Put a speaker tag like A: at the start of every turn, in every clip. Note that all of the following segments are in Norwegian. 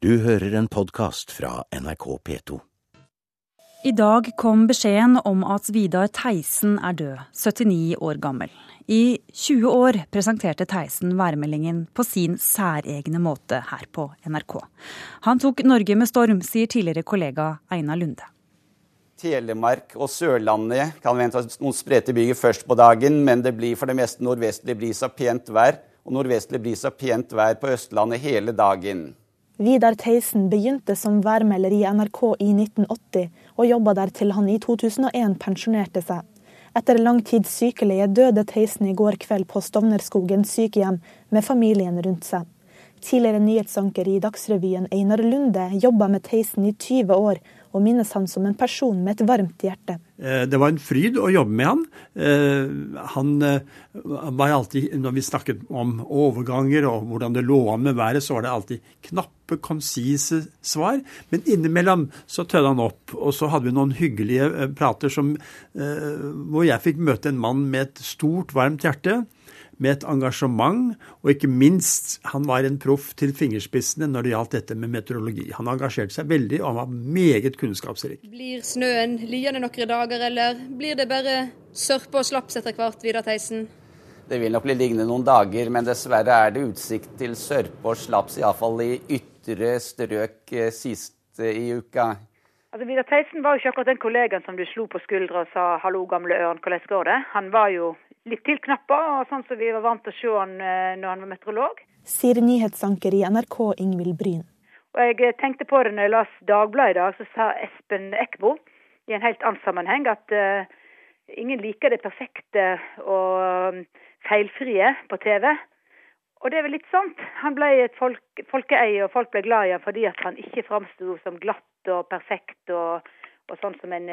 A: Du hører en podkast fra NRK P2.
B: I dag kom beskjeden om at Vidar Theisen er død, 79 år gammel. I 20 år presenterte Theisen værmeldingen på sin særegne måte her på NRK. Han tok Norge med storm, sier tidligere kollega Einar Lunde.
C: Telemark og Sørlandet kan vente noen spredte byger først på dagen, men det blir for det meste nordvestlig bris og pent vær. Og nordvestlig bris og pent vær på Østlandet hele dagen.
D: Vidar Theisen begynte som værmelder i NRK i 1980, og jobba der til han i 2001 pensjonerte seg. Etter lang tids sykeleie døde Theisen i går kveld på Stovnerskogen sykehjem med familien rundt seg. Tidligere nyhetsanker i Dagsrevyen Einar Lunde jobba med Theisen i 20 år, og minnes han som en person med et varmt hjerte.
E: Eh, det var en fryd å jobbe med han. Eh, han eh, var alltid, Når vi snakket om overganger og hvordan det lå an med været, så var det alltid knappe, konsise svar. Men innimellom så tødde han opp, og så hadde vi noen hyggelige prater som, hvor jeg fikk møte en mann med et stort, varmt hjerte med et engasjement, og ikke minst, han var en proff til fingerspissene når det gjaldt dette med meteorologi. Han engasjerte seg veldig, og han var meget kunnskapsrik.
F: Blir snøen liende noen dager, eller blir det bare sørpe og slaps etter hvert, Vidar Theisen?
C: Det vil nok bli liggende noen dager, men dessverre er det utsikt til sørpe og slaps, iallfall i ytre strøk eh, sist i uka.
G: Altså, Vidar Theisen var jo ikke akkurat den kollegaen som du slo på skuldra og sa 'hallo, gamle ørn, hvordan går det'? Han var jo litt tilknappa, sånn som vi var vant til å se han eh, når han var meteorolog.
D: Sier nyhetsanker i NRK Ingvild Bryn.
G: Og Jeg eh, tenkte på det når jeg las Dagbladet i dag, så sa Espen Eckbo i en helt annen sammenheng at uh, ingen liker det perfekte og um, feilfrie på TV. Og det er vel litt sant. Han ble et folk, folkeeie, og folk ble glad i ham fordi at han ikke framsto som glatt og perfekt og, og sånn som en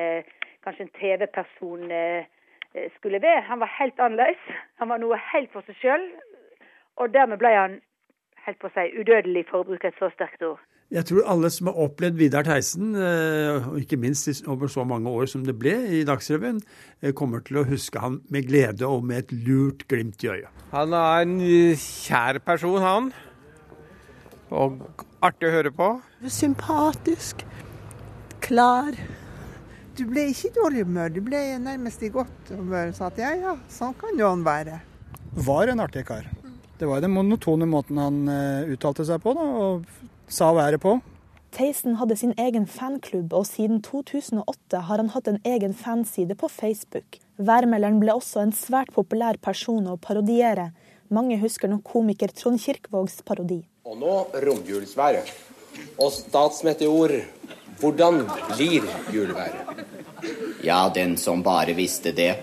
G: kanskje en TV-person Eh, skulle være. Han var helt annerledes. Han var noe helt for seg sjøl. Og dermed ble han helt på seg udødelig, for å bruke et så sterkt ord.
E: Jeg tror alle som har opplevd Vidar Theisen, eh, og ikke minst over så mange år som det ble i Dagsrevyen, eh, kommer til å huske han med glede og med et lurt glimt i øyet.
H: Han er en kjær person, han. Og artig å høre på.
I: Sympatisk. Klar. Du ble ikke i dårlig humør, du ble nærmest i godt humør. Sa at ja ja, sånn kan jo han være.
J: Var en artig kar. Det var den monotone måten han uh, uttalte seg på da, og sa været på.
D: Theisen hadde sin egen fanklubb, og siden 2008 har han hatt en egen fanside på Facebook. Værmelderen ble også en svært populær person å parodiere. Mange husker nok komiker Trond Kirkvågs parodi.
K: Og nå romjulsværet. Og statsmeteor hvordan blir juleværet?
L: Ja, den som bare visste det.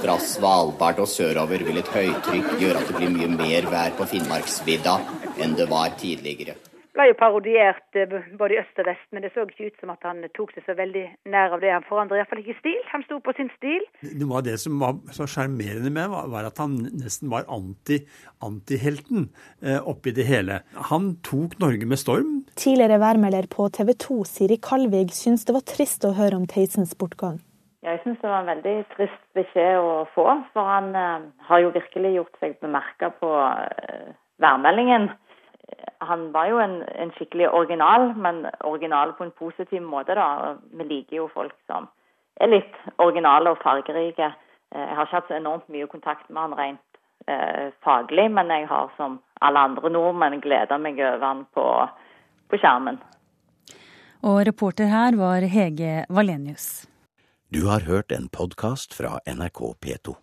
L: Fra Svalbard og sørover vil et høytrykk gjøre at det blir mye mer vær på Finnmarksvidda enn det var tidligere
G: ble jo parodiert eh, både i øst og vest, men det så ikke ut som at han tok seg så veldig nær av det. Han forandret iallfall ikke stil. Han sto på sin stil.
E: Det var det som var så sjarmerende med, var at han nesten var anti, antihelten eh, oppi det hele. Han tok Norge med storm.
D: Tidligere værmelder på TV 2, Siri Kalvig, syns det var trist å høre om Theisens bortgang.
M: Jeg syns det var en veldig trist beskjed å få, for han eh, har jo virkelig gjort seg bemerka på eh, værmeldingen han var jo en, en, skikkelig original, men original på en positiv måte. da. Vi liker jo folk som er litt originale og fargerike. Eh, jeg har ikke hatt så enormt mye kontakt med han rent eh, faglig, men jeg har som alle andre nordmenn gleda meg over han på, på skjermen.
B: Og reporter her var Hege Valenius.
A: Du har hørt en podkast fra NRK P2.